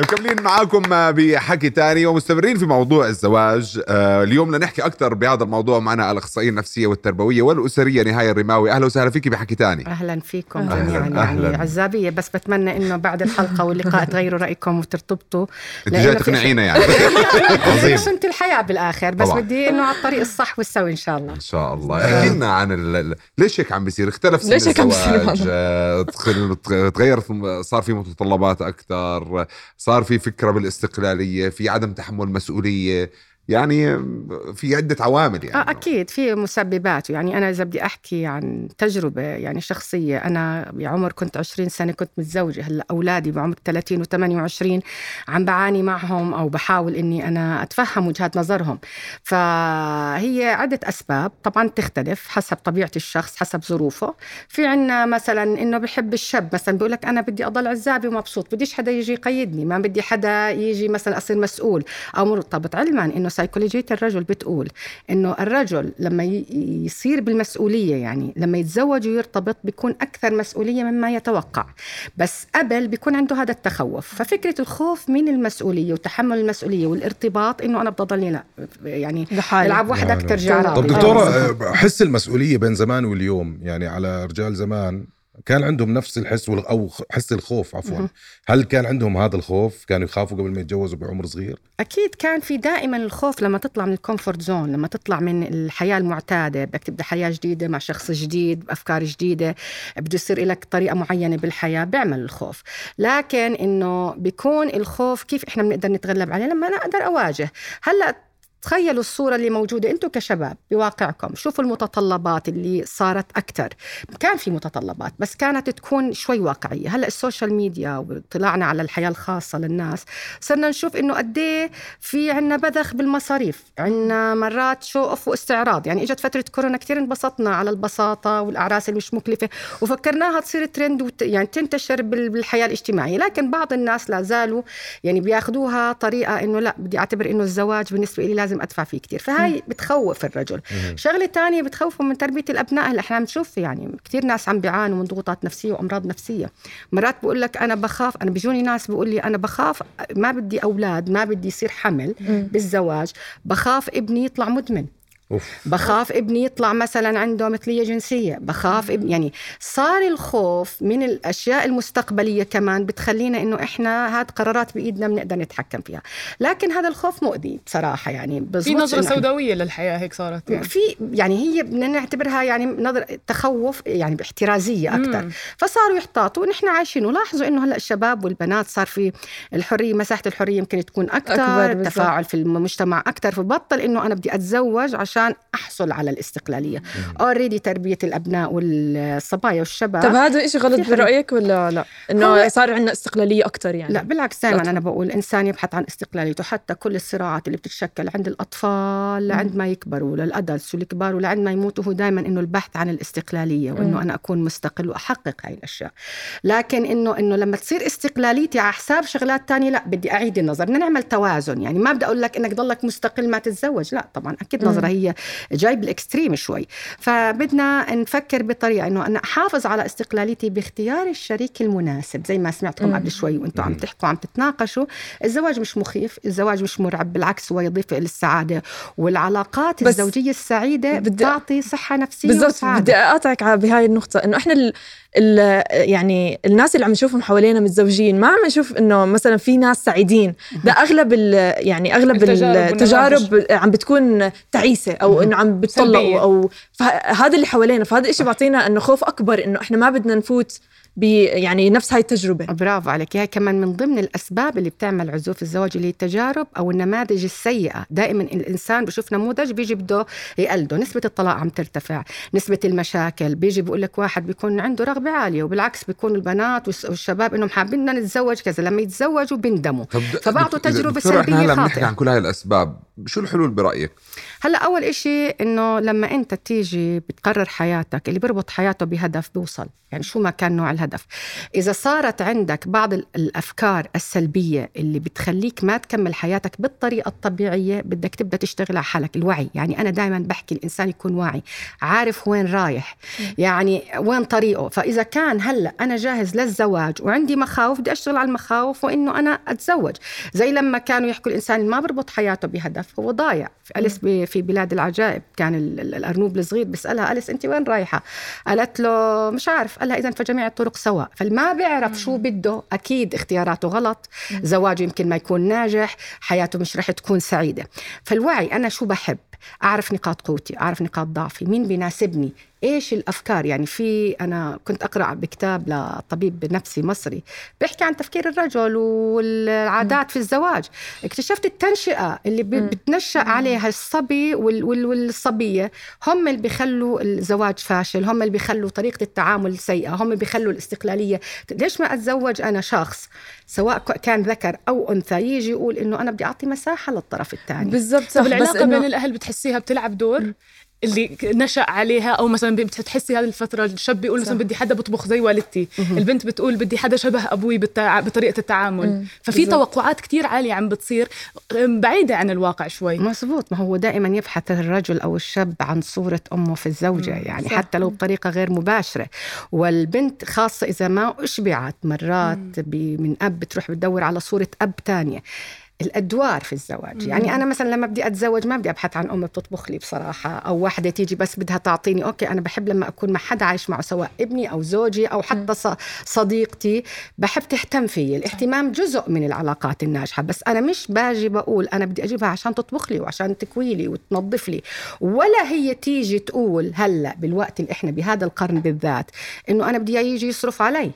مكملين معاكم بحكي تاني ومستمرين في موضوع الزواج. آه، اليوم بدنا نحكي أكثر بهذا الموضوع معنا الأخصائية النفسية والتربوية والأسرية نهاية الرماوي. أهلا وسهلا فيكي بحكي تاني. أهلا فيكم أهلاً، جميعا أهلاً. يعني عزابية. بس بتمنى إنه بعد الحلقة واللقاء تغيروا رأيكم وترتبطوا. أنت لأنه جاي تقنعينا يعني. عظيم. سنة الحياة بالآخر بس طبعاً. بدي إنه على الطريق الصح والسوي إن شاء الله. إن شاء الله. احكي لنا عن ال... ليش هيك عم بيصير؟ اختلف سن ليش هيك عم بيصير؟ آه، تخ- تغير صار في متطلبات أكثر صار في فكرة بالاستقلالية في عدم تحمل مسؤولية يعني في عدة عوامل يعني. آه أكيد في مسببات. يعني أنا إذا بدي أحكي عن تجربة يعني شخصية أنا بعمر كنت 20 سنة كنت متزوجة. هلأ أولادي بعمر 30 و28 عم بعاني معهم أو بحاول إني أنا أتفهم وجهات نظرهم. فهي عدة أسباب. طبعا تختلف حسب طبيعة الشخص حسب ظروفه. في عنا مثلا إنه بحب الشاب مثلا بيقول لك أنا بدي أضل عزابي ومبسوط بديش حدا يجي يقيدني ما بدي حدا يجي مثلا أصير مسؤول أو مرتبط. علما إنه سيكولوجيه الرجل بتقول إنه الرجل لما يصير بالمسؤولية يعني لما يتزوج ويرتبط بيكون أكثر مسؤولية مما يتوقع. بس قبل بيكون عنده هذا التخوف. ففكرة الخوف من المسؤولية وتحمل المسؤولية والارتباط إنه أنا بضلني لا يعني لحالي ألعب وحدك. ترجع طب دكتورة آه، حس المسؤولية بين زمان واليوم يعني على رجال زمان كان عندهم نفس الحس أو حس الخوف عفوا. هل كان عندهم هذا الخوف؟ كانوا يخافوا قبل ما يتجوزوا بعمر صغير؟ أكيد كان في دائما الخوف لما تطلع من ال comfort zone لما تطلع من الحياة المعتادة بدك تبدأ حياة جديدة مع شخص جديد بافكار جديدة بده يصير لك طريقة معينة بالحياة بيعمل الخوف. لكن إنه بيكون الخوف كيف إحنا بنقدر نتغلب عليه؟ لما أنا أقدر أواجه. هلأ تخيلوا الصورة اللي موجودة أنتم كشباب بواقعكم. شوفوا المتطلبات اللي صارت أكثر كان في متطلبات بس كانت تكون شوي واقعية. هلأ ال social media واطلاعنا على الحياة الخاصة للناس صرنا نشوف إنه قد إيه في عنا بذخ بالمصاريف. عنا مرات show off واستعراض. يعني إجت فترة كورونا كثير انبسطنا على البساطة والأعراس اللي مش مكلفة وفكرناها تصير ترند وت... يعني تنتشر بال- بالحياة الاجتماعية. لكن بعض الناس لا زالوا يعني بياخذوها طريقة إنه لأ بدي أعتبر إنه الزواج بالنسبة لي لازم أدفع فيه كثير فهاي بتخوف الرجل. شغلة تانية بتخوفه من تربية الأبناء. هلأ إحنا عم نشوف يعني كثير ناس عم بيعانوا من ضغوطات نفسية وأمراض نفسية. مرات بقول لك أنا بخاف أنا بيجوني ناس بيقول لي أنا بخاف ما بدي أولاد ما بدي يصير حمل بالزواج. بخاف ابني يطلع مدمن. أوف. بخاف ابني يطلع مثلا عنده مثلية جنسية. بخاف ابني يعني صار الخوف من الأشياء المستقبلية كمان بتخلينا إنه إحنا هاد قرارات بإيدنا بنقدر نتحكم فيها. لكن هذا الخوف مؤذي بصراحة يعني. في نظرة إنه إحنا- سوداوية للحياة هيك صارت يعني. في يعني هي بدنا نعتبرها يعني نظر تخوف يعني باحترازية أكثر مم. فصاروا يحتاطوا ونحن عايشين. ولاحظوا إنه هلأ الشباب والبنات صار في الحرية مساحة الحرية يمكن تكون أكثر أكبر. التفاعل في المجتمع أكثر فبطل إنه أنا بدي أتزوج عشان أحصل على الاستقلالية already تربية الأبناء والصبايا والشباب طب هذا إشي غلط. برأيك ولا لا؟ إنه هو- صار عندنا استقلالية أكتر يعني لا بالعكس دائما. أنا بقول الانسان يبحث عن استقلاليته حتى كل الصراعات اللي بتتشكل عند الأطفال لعند ما يكبروا لل adults والكبار ولعند ما يموتوا هو دائما إنه البحث عن الاستقلالية وإنه. أنا أكون مستقل وأحقق هاي الأشياء لكن انه إنه لما تصير استقلاليتي على حساب شغلات تانية لا بدي أعيد النظر بدنا نعمل توازن يعني ما بدي أقول لك إنك ضلك مستقل ما تتزوج لا طبعا أكيد. نظرة هي جاي بالإكستريم شوي. فبدنا نفكر بطريقة إنه أنا أحافظ على استقلاليتي باختيار الشريك المناسب. زي ما سمعتكم. قبل شوي وأنتم عم. تحكوا عم تتناقشوا الزواج مش مخيف الزواج مش مرعب بالعكس هو يضيف للسعاده والعلاقات الزوجية السعيدة بتعطي صحة نفسية بالضبط بدي أقاطعك على بهاي النقطة إنه إحنا ال ال يعني الناس اللي عم نشوفهم حوالينا متزوجين ما عم نشوف إنه مثلا في ناس سعيدين. ده أغلب ال يعني أغلب التجارب التجارب عم بتكون تعيسة. أو إنه عم. بتطلقوا أو فهذا اللي حوالينا فهذا الشيء بيعطينا إنه خوف أكبر إنه إحنا ما بدنا نفوت يعني نفس هاي التجربة. برافو عليك. هي كمان من ضمن الأسباب اللي بتعمل عزوف الزواج اللي هي التجارب أو النماذج السيئة. دائما الإنسان بشوف نموذج بيجي بده يقلده. نسبة الطلاق عم ترتفع نسبة المشاكل. بيجي بيقول لك واحد بيكون عنده رغبة عالية وبالعكس بيكون البنات والشباب إنهم حابين نتزوج كذا. لما يتزوجوا بيندموا. فبعطوا سلبية هلا بنحكي خاطئة. عن كل هاي الأسباب. شو الحلول برأيك؟ هلا أول إشي إنه لما أنت تيجي بتقرر حياتك اللي بيربط حياته بهدف بيوصل. يعني شو ما كان نوع الهدف. إذا صارت عندك بعض ال- الأفكار السلبية اللي بتخليك ما تكمل حياتك بالطريقة الطبيعية بدك تبدأ تشتغل على حالك الوعي. يعني أنا دائما بحكي الإنسان يكون واعي عارف وين رايح يعني وين طريقه. فإذا كان هلأ أنا جاهز للزواج وعندي مخاوف بدي أشتغل على المخاوف وإنه أنا أتزوج. زي لما كانوا يحكوا الإنسان اللي ما بربط حياته بهدف هو ضايع. أليس في بلاد العجائب كان ال- ال- الأرنوب الصغير بيسألها أليس أنت وين رايحة؟ قالت له مش عارف. قال لها إذا فجميع الطرق سواء فالما بيعرف شو بده أكيد اختياراته غلط زواجه يمكن ما يكون ناجح حياته مش رح تكون سعيدة. فالوعي أنا شو بحب؟ أعرف نقاط قوتي أعرف نقاط ضعفي مين بيناسبني؟ إيش الأفكار؟ يعني في أنا كنت أقرأ بكتاب لطبيب نفسي مصري بيحكي عن تفكير الرجل والعادات في الزواج. اكتشفت التنشئة اللي ب- بتنشأ عليها الصبي وال- وال- والصبية. هم اللي بيخلوا الزواج فاشل هم اللي بيخلوا طريقة التعامل سيئة هم اللي بيخلوا الاستقلالية. ليش ما أتزوج أنا شخص سواء كان ذكر أو أنثى يجي يقول إنه أنا بدي أعطي مساحة للطرف الثاني. بالضبط صح. طب بس العلاقه بين الأهل بتحسيها بتلعب دور. اللي نشأ عليها أو مثلا بتحسي هذه الفترة الشاب بيقول مثلا. بدي حدا بطبخ زي والدتي. البنت بتقول بدي حدا شبه أبوي بالتع... بطريقة التعامل. ففي بالضبط. توقعات كتير عالية عم بتصير بعيدة عن الواقع شوي. مزبوط ما هو دائما يبحث الرجل أو الشاب عن صورة أمه في الزوجة يعني صح. حتى لو بطريقة غير مباشرة. والبنت خاصة إذا ما أشبعت مرات ب- من أب بتروح بتدور على صورة أب تانية. الأدوار في الزواج. يعني أنا مثلا لما بدي أتزوج ما بدي أبحث عن أم بتطبخ لي بصراحة أو واحدة تيجي بس بدها تعطيني okay أنا بحب لما أكون مع حدا عايش معه سواء ابني أو زوجي أو حتى ص- صديقتي بحب تهتم فيي. الاهتمام جزء من العلاقات الناجحة. بس أنا مش باجي بقول أنا بدي أجيبها عشان تطبخ لي وعشان تكوي لي وتنظف لي. ولا هي تيجي تقول هلأ بالوقت اللي إحنا بهذا القرن بالذات إنه أنا بدي يجي يصرف علي.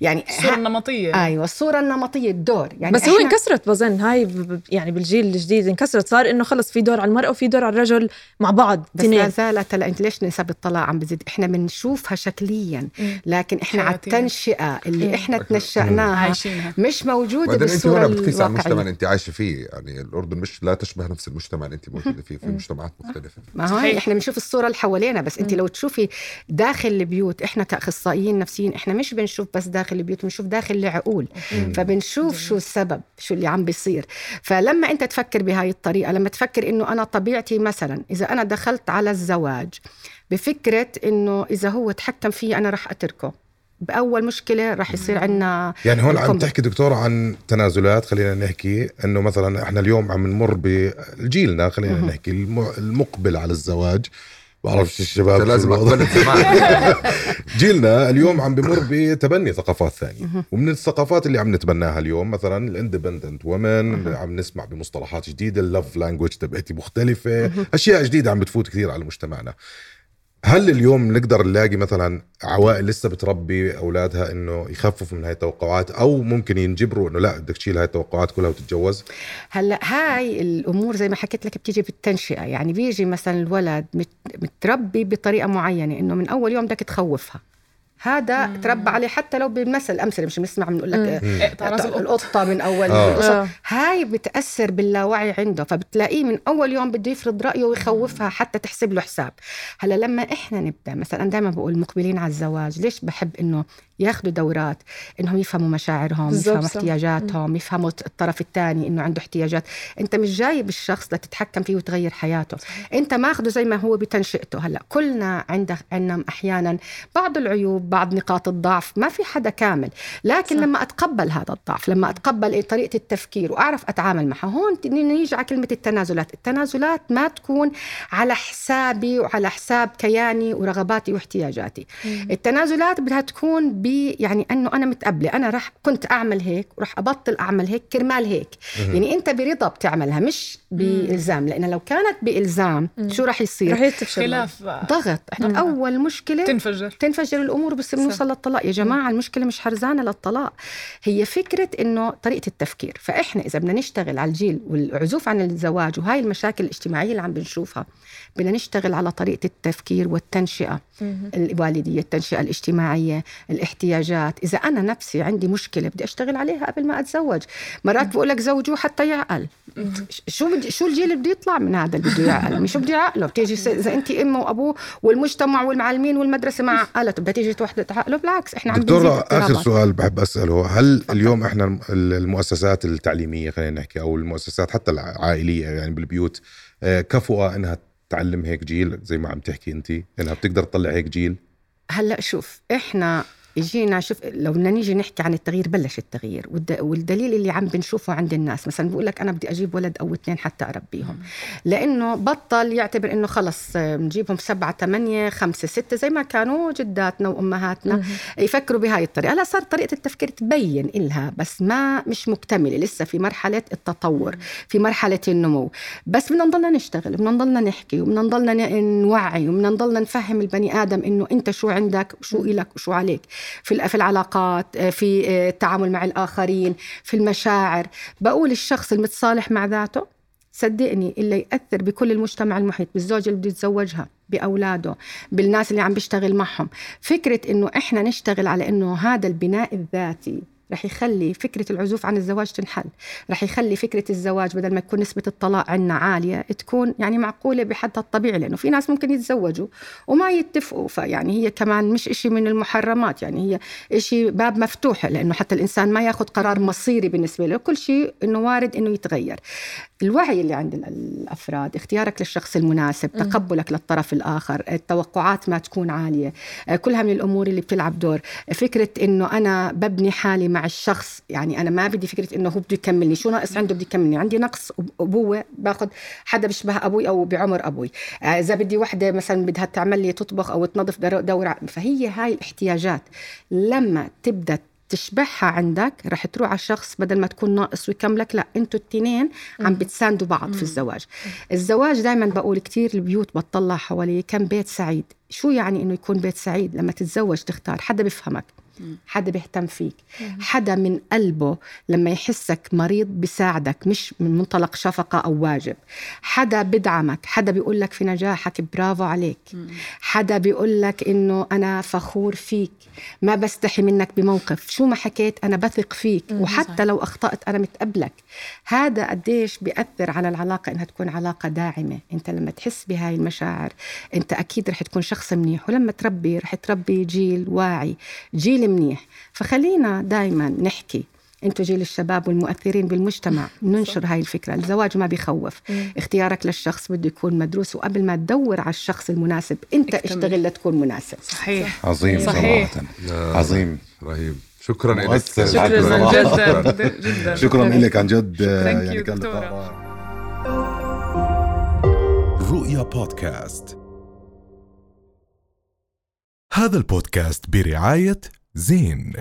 يعني الصورة النمطية. أيوه الصورة النمطية الدور. يعني بس هو انكسرت بظن هاي يعني بالجيل الجديد انكسرت صار إنه خلص في دور على المرأة وفي دور على الرجل مع بعض بس لا زالت هلا إنت ليش نسب الطلاق عم بزيد؟ إحنا بنشوفها شكليا لكن إحنا على. التنشئة اللي. إحنا تنشأناها مش موجودة أنت بالصورة هنا بتقيس على المجتمع اللي أنت عايشة فيه. يعني الأردن مش لا تشبه نفس المجتمع اللي أنت موجودة فيه في مجتمعات مختلفة. ما هو. إحنا بنشوف الصورة اللي حوالينا. بس أنت لو تشوفي داخل البيوت إحنا كأخصائيين نفسيين إحنا مش بنشوف بس داخل البيوت بنشوف داخل العقول. فبنشوف شو السبب شو اللي عم بيصير. فلما أنت تفكر بهاي الطريقة لما تفكر إنه أنا طبيعتي مثلا إذا أنا دخلت على الزواج بفكرة إنه إذا هو تحكم فيي أنا رح أتركه. بأول مشكلة رح يصير عندنا يعني هون عم تحكي دكتور عن تنازلات خلينا نحكي إنه مثلا إحنا اليوم عم نمر بجيلنا خلينا نحكي الم- المقبل على الزواج. بعرفش الشباب لازم شو الوضع. اقبل زمان جيلنا اليوم عم بمر بتبني ثقافات ثانية. ومن الثقافات اللي عم نتبناها اليوم مثلا ال independent woman عم نسمع بمصطلحات جديدة ال love language تبعتي مختلفة. أشياء جديدة عم بتفوت كثير على مجتمعنا. هل اليوم نقدر نلاقي مثلا عوائل لسه بتربي أولادها إنه يخففوا من هاي التوقعات أو ممكن ينجبروا إنه لا بدك تشيل هاي التوقعات كلها وتتجوز؟ هلأ هاي الأمور زي ما حكيت لك بتيجي بالتنشئة يعني بيجي مثلا الولد مت- متربي بطريقة معينة إنه من أول يوم بدك تخوفها. هذا تربى عليه حتى لو بالمثل. الامثله مش بنسمع بنقول لك القطة من أول. آه. آه. هاي بتأثر باللاوعي عنده فبتلاقيه من أول يوم بده يفرض رأيه ويخوفها حتى تحسب له حساب. هلأ لما إحنا نبدأ مثلا أنا دائما بقول المقبلين على الزواج ليش بحب إنه ياخذوا دورات إنهم يفهموا مشاعرهم يفهموا. احتياجاتهم يفهموا الطرف الثاني إنه عنده احتياجات. أنت مش جايب الشخص لتتحكم فيه وتغير حياته. أنت ماخذه زي ما هو بتنشئته. هلأ كلنا عندك عندنا أحيانا بعض العيوب بعض نقاط الضعف ما في حدا كامل. لكن صح. لما أتقبل هذا الضعف لما أتقبل طريقة التفكير وأعرف أتعامل معها هون نيجي على كلمة التنازلات. التنازلات ما تكون على حسابي وعلى حساب كياني ورغباتي واحتياجاتي. التنازلات بدها تكون يعني إنه أنا متقبلة. أنا راح كنت أعمل هيك وراح أبطل أعمل هيك كرمال هيك. يعني أنت برضا بتعملها مش بإلزام. لأن لو كانت بإلزام شو راح يصير؟ رح خلاف. ضغط. إحنا أول مشكلة تنفجر. تنفجر الأمور بصير نوصل للطلاق. يا جماعة المشكلة مش حرزانة للطلاق. هي فكرة إنه طريقة التفكير. فإحنا إذا بدنا نشتغل على الجيل والعزوف عن الزواج وهاي المشاكل الاجتماعية اللي عم بنشوفها بدنا نشتغل على طريقة التفكير والتنشئة. الوالدية التنشئة الاجتماعية الاحتياجات. إذا أنا نفسي عندي مشكلة بدي أشتغل عليها قبل ما أتزوج مرات بقول لك زوجوه حتى يعقل. شو بدي شو الجيل اللي بده يطلع من هذا اللي بده يعقل؟ مش بده يعقله. بتيجي إذا أنت امه وأبوه والمجتمع والمعلمين والمدرسة ما عقلته بدها تيجي وحدة تعقله. بالعكس إحنا عم دكتور بنزيد آخر اضطرابات. سؤال بحب أسأله. هل اليوم إحنا الم- المؤسسات التعليمية خلينا نحكي أو المؤسسات حتى العائلية يعني بالبيوت آه، كفؤة إنها تعلم هيك جيل؟ زي ما عم تحكي أنت إنها بتقدر تطلع هيك جيل؟ هلأ شوف إحنا اجينا شوف لو بدنا نيجي نحكي عن التغيير بلش التغيير. والد- والدليل اللي عم بنشوفه عند الناس مثلا بقول لك أنا بدي أجيب ولد أو اثنين حتى أربيهم. لأنه بطل يعتبر إنه خلص بنجيبهم سبعة ثمانية خمسة ستة زي ما كانوا جداتنا وأمهاتنا يفكروا بهاي الطريقة. هلا صار طريقة التفكير تبين إلها بس ما مش مكتملة. لسه في مرحلة التطور في مرحلة النمو. بس بدنا نضلنا نشتغل بدنا نضلنا نحكي وبدنا نضلنا نوعي وبدنا نضلنا نفهم البني آدم إنه أنت شو عندك وشو إلك وشو عليك. في ال- في العلاقات آه، في آه، التعامل مع الآخرين في المشاعر. بقول الشخص المتصالح مع ذاته صدقني اللي يأثر بكل المجتمع المحيط بالزوجة اللي بده يتزوجها بأولاده بالناس اللي عم بيشتغل معهم. فكرة إنه إحنا نشتغل على إنه هذا البناء الذاتي رح يخلي فكرة العزوف عن الزواج تنحل. رح يخلي فكرة الزواج بدل ما تكون نسبة الطلاق عنا عالية تكون يعني معقولة بحدها الطبيعي لأنه في ناس ممكن يتزوجوا وما يتفقوا. فيعني هي كمان مش إشي من المحرمات يعني هي إشي باب مفتوح لأنه حتى الإنسان ما ياخذ قرار مصيري بالنسبة له. كل شيء إنه وارد إنه يتغير. الوعي اللي عند ال- الأفراد اختيارك للشخص المناسب تقبلك للطرف الآخر التوقعات ما تكون عالية كلها من الأمور اللي بتلعب دور. فكرة إنه أنا ببني حالي مع الشخص يعني أنا ما بدي فكرة إنه هو بده يكملني. شو ناقص عنده؟ بده يكملني. عندي نقص أبوه باخذ حدا بيشبه أبوي أو بعمر أبوي. آه، إذا بدي وحدة مثلا بدها تعمل لي تطبخ أو تنظف دور فهي هاي الاحتياجات. لما تبدأ تشبعها عندك رح تروح على الشخص بدل ما تكون ناقص ويكملك لا إنتوا التنين عم بتساندوا بعض في الزواج. الزواج دائما بقول كتير البيوت بتطلع حواليه كم بيت سعيد. شو يعني إنه يكون بيت سعيد؟ لما تتزوج تختار. حدا بيفهمك. حدا بيهتم فيك. حدا من قلبه لما يحسك مريض بيساعدك مش من منطلق شفقة أو واجب. حدا بدعمك حدا بيقول لك في نجاحك برافو عليك. حدا بيقول لك إنه أنا فخور فيك ما بستحي منك بموقف. شو ما حكيت أنا بثق فيك وحتى لو أخطأت أنا متقبلك. هذا قديش بيأثر على العلاقة إنها تكون علاقة داعمة. أنت لما تحس بهاي المشاعر أنت أكيد رح تكون شخص منيح. ولما تربي رح تربي جيل واعي. جيل منيح. فخلينا دايما نحكي. أنتوا جيل الشباب والمؤثرين بالمجتمع ننشر هاي الفكرة. الزواج ما بيخوف. اختيارك للشخص بده يكون مدروس وقبل ما تدور على الشخص المناسب أنت اكتمل. اشتغل لتكون مناسب. صحيح. عظيم صحيح. صراحة. عظيم. رهيب. شكرا لك. شكرا. جدا. جدا. شكرا لك عن جد. يعني كان. رؤيا بودكاست. هذا البودكاست برعاية زين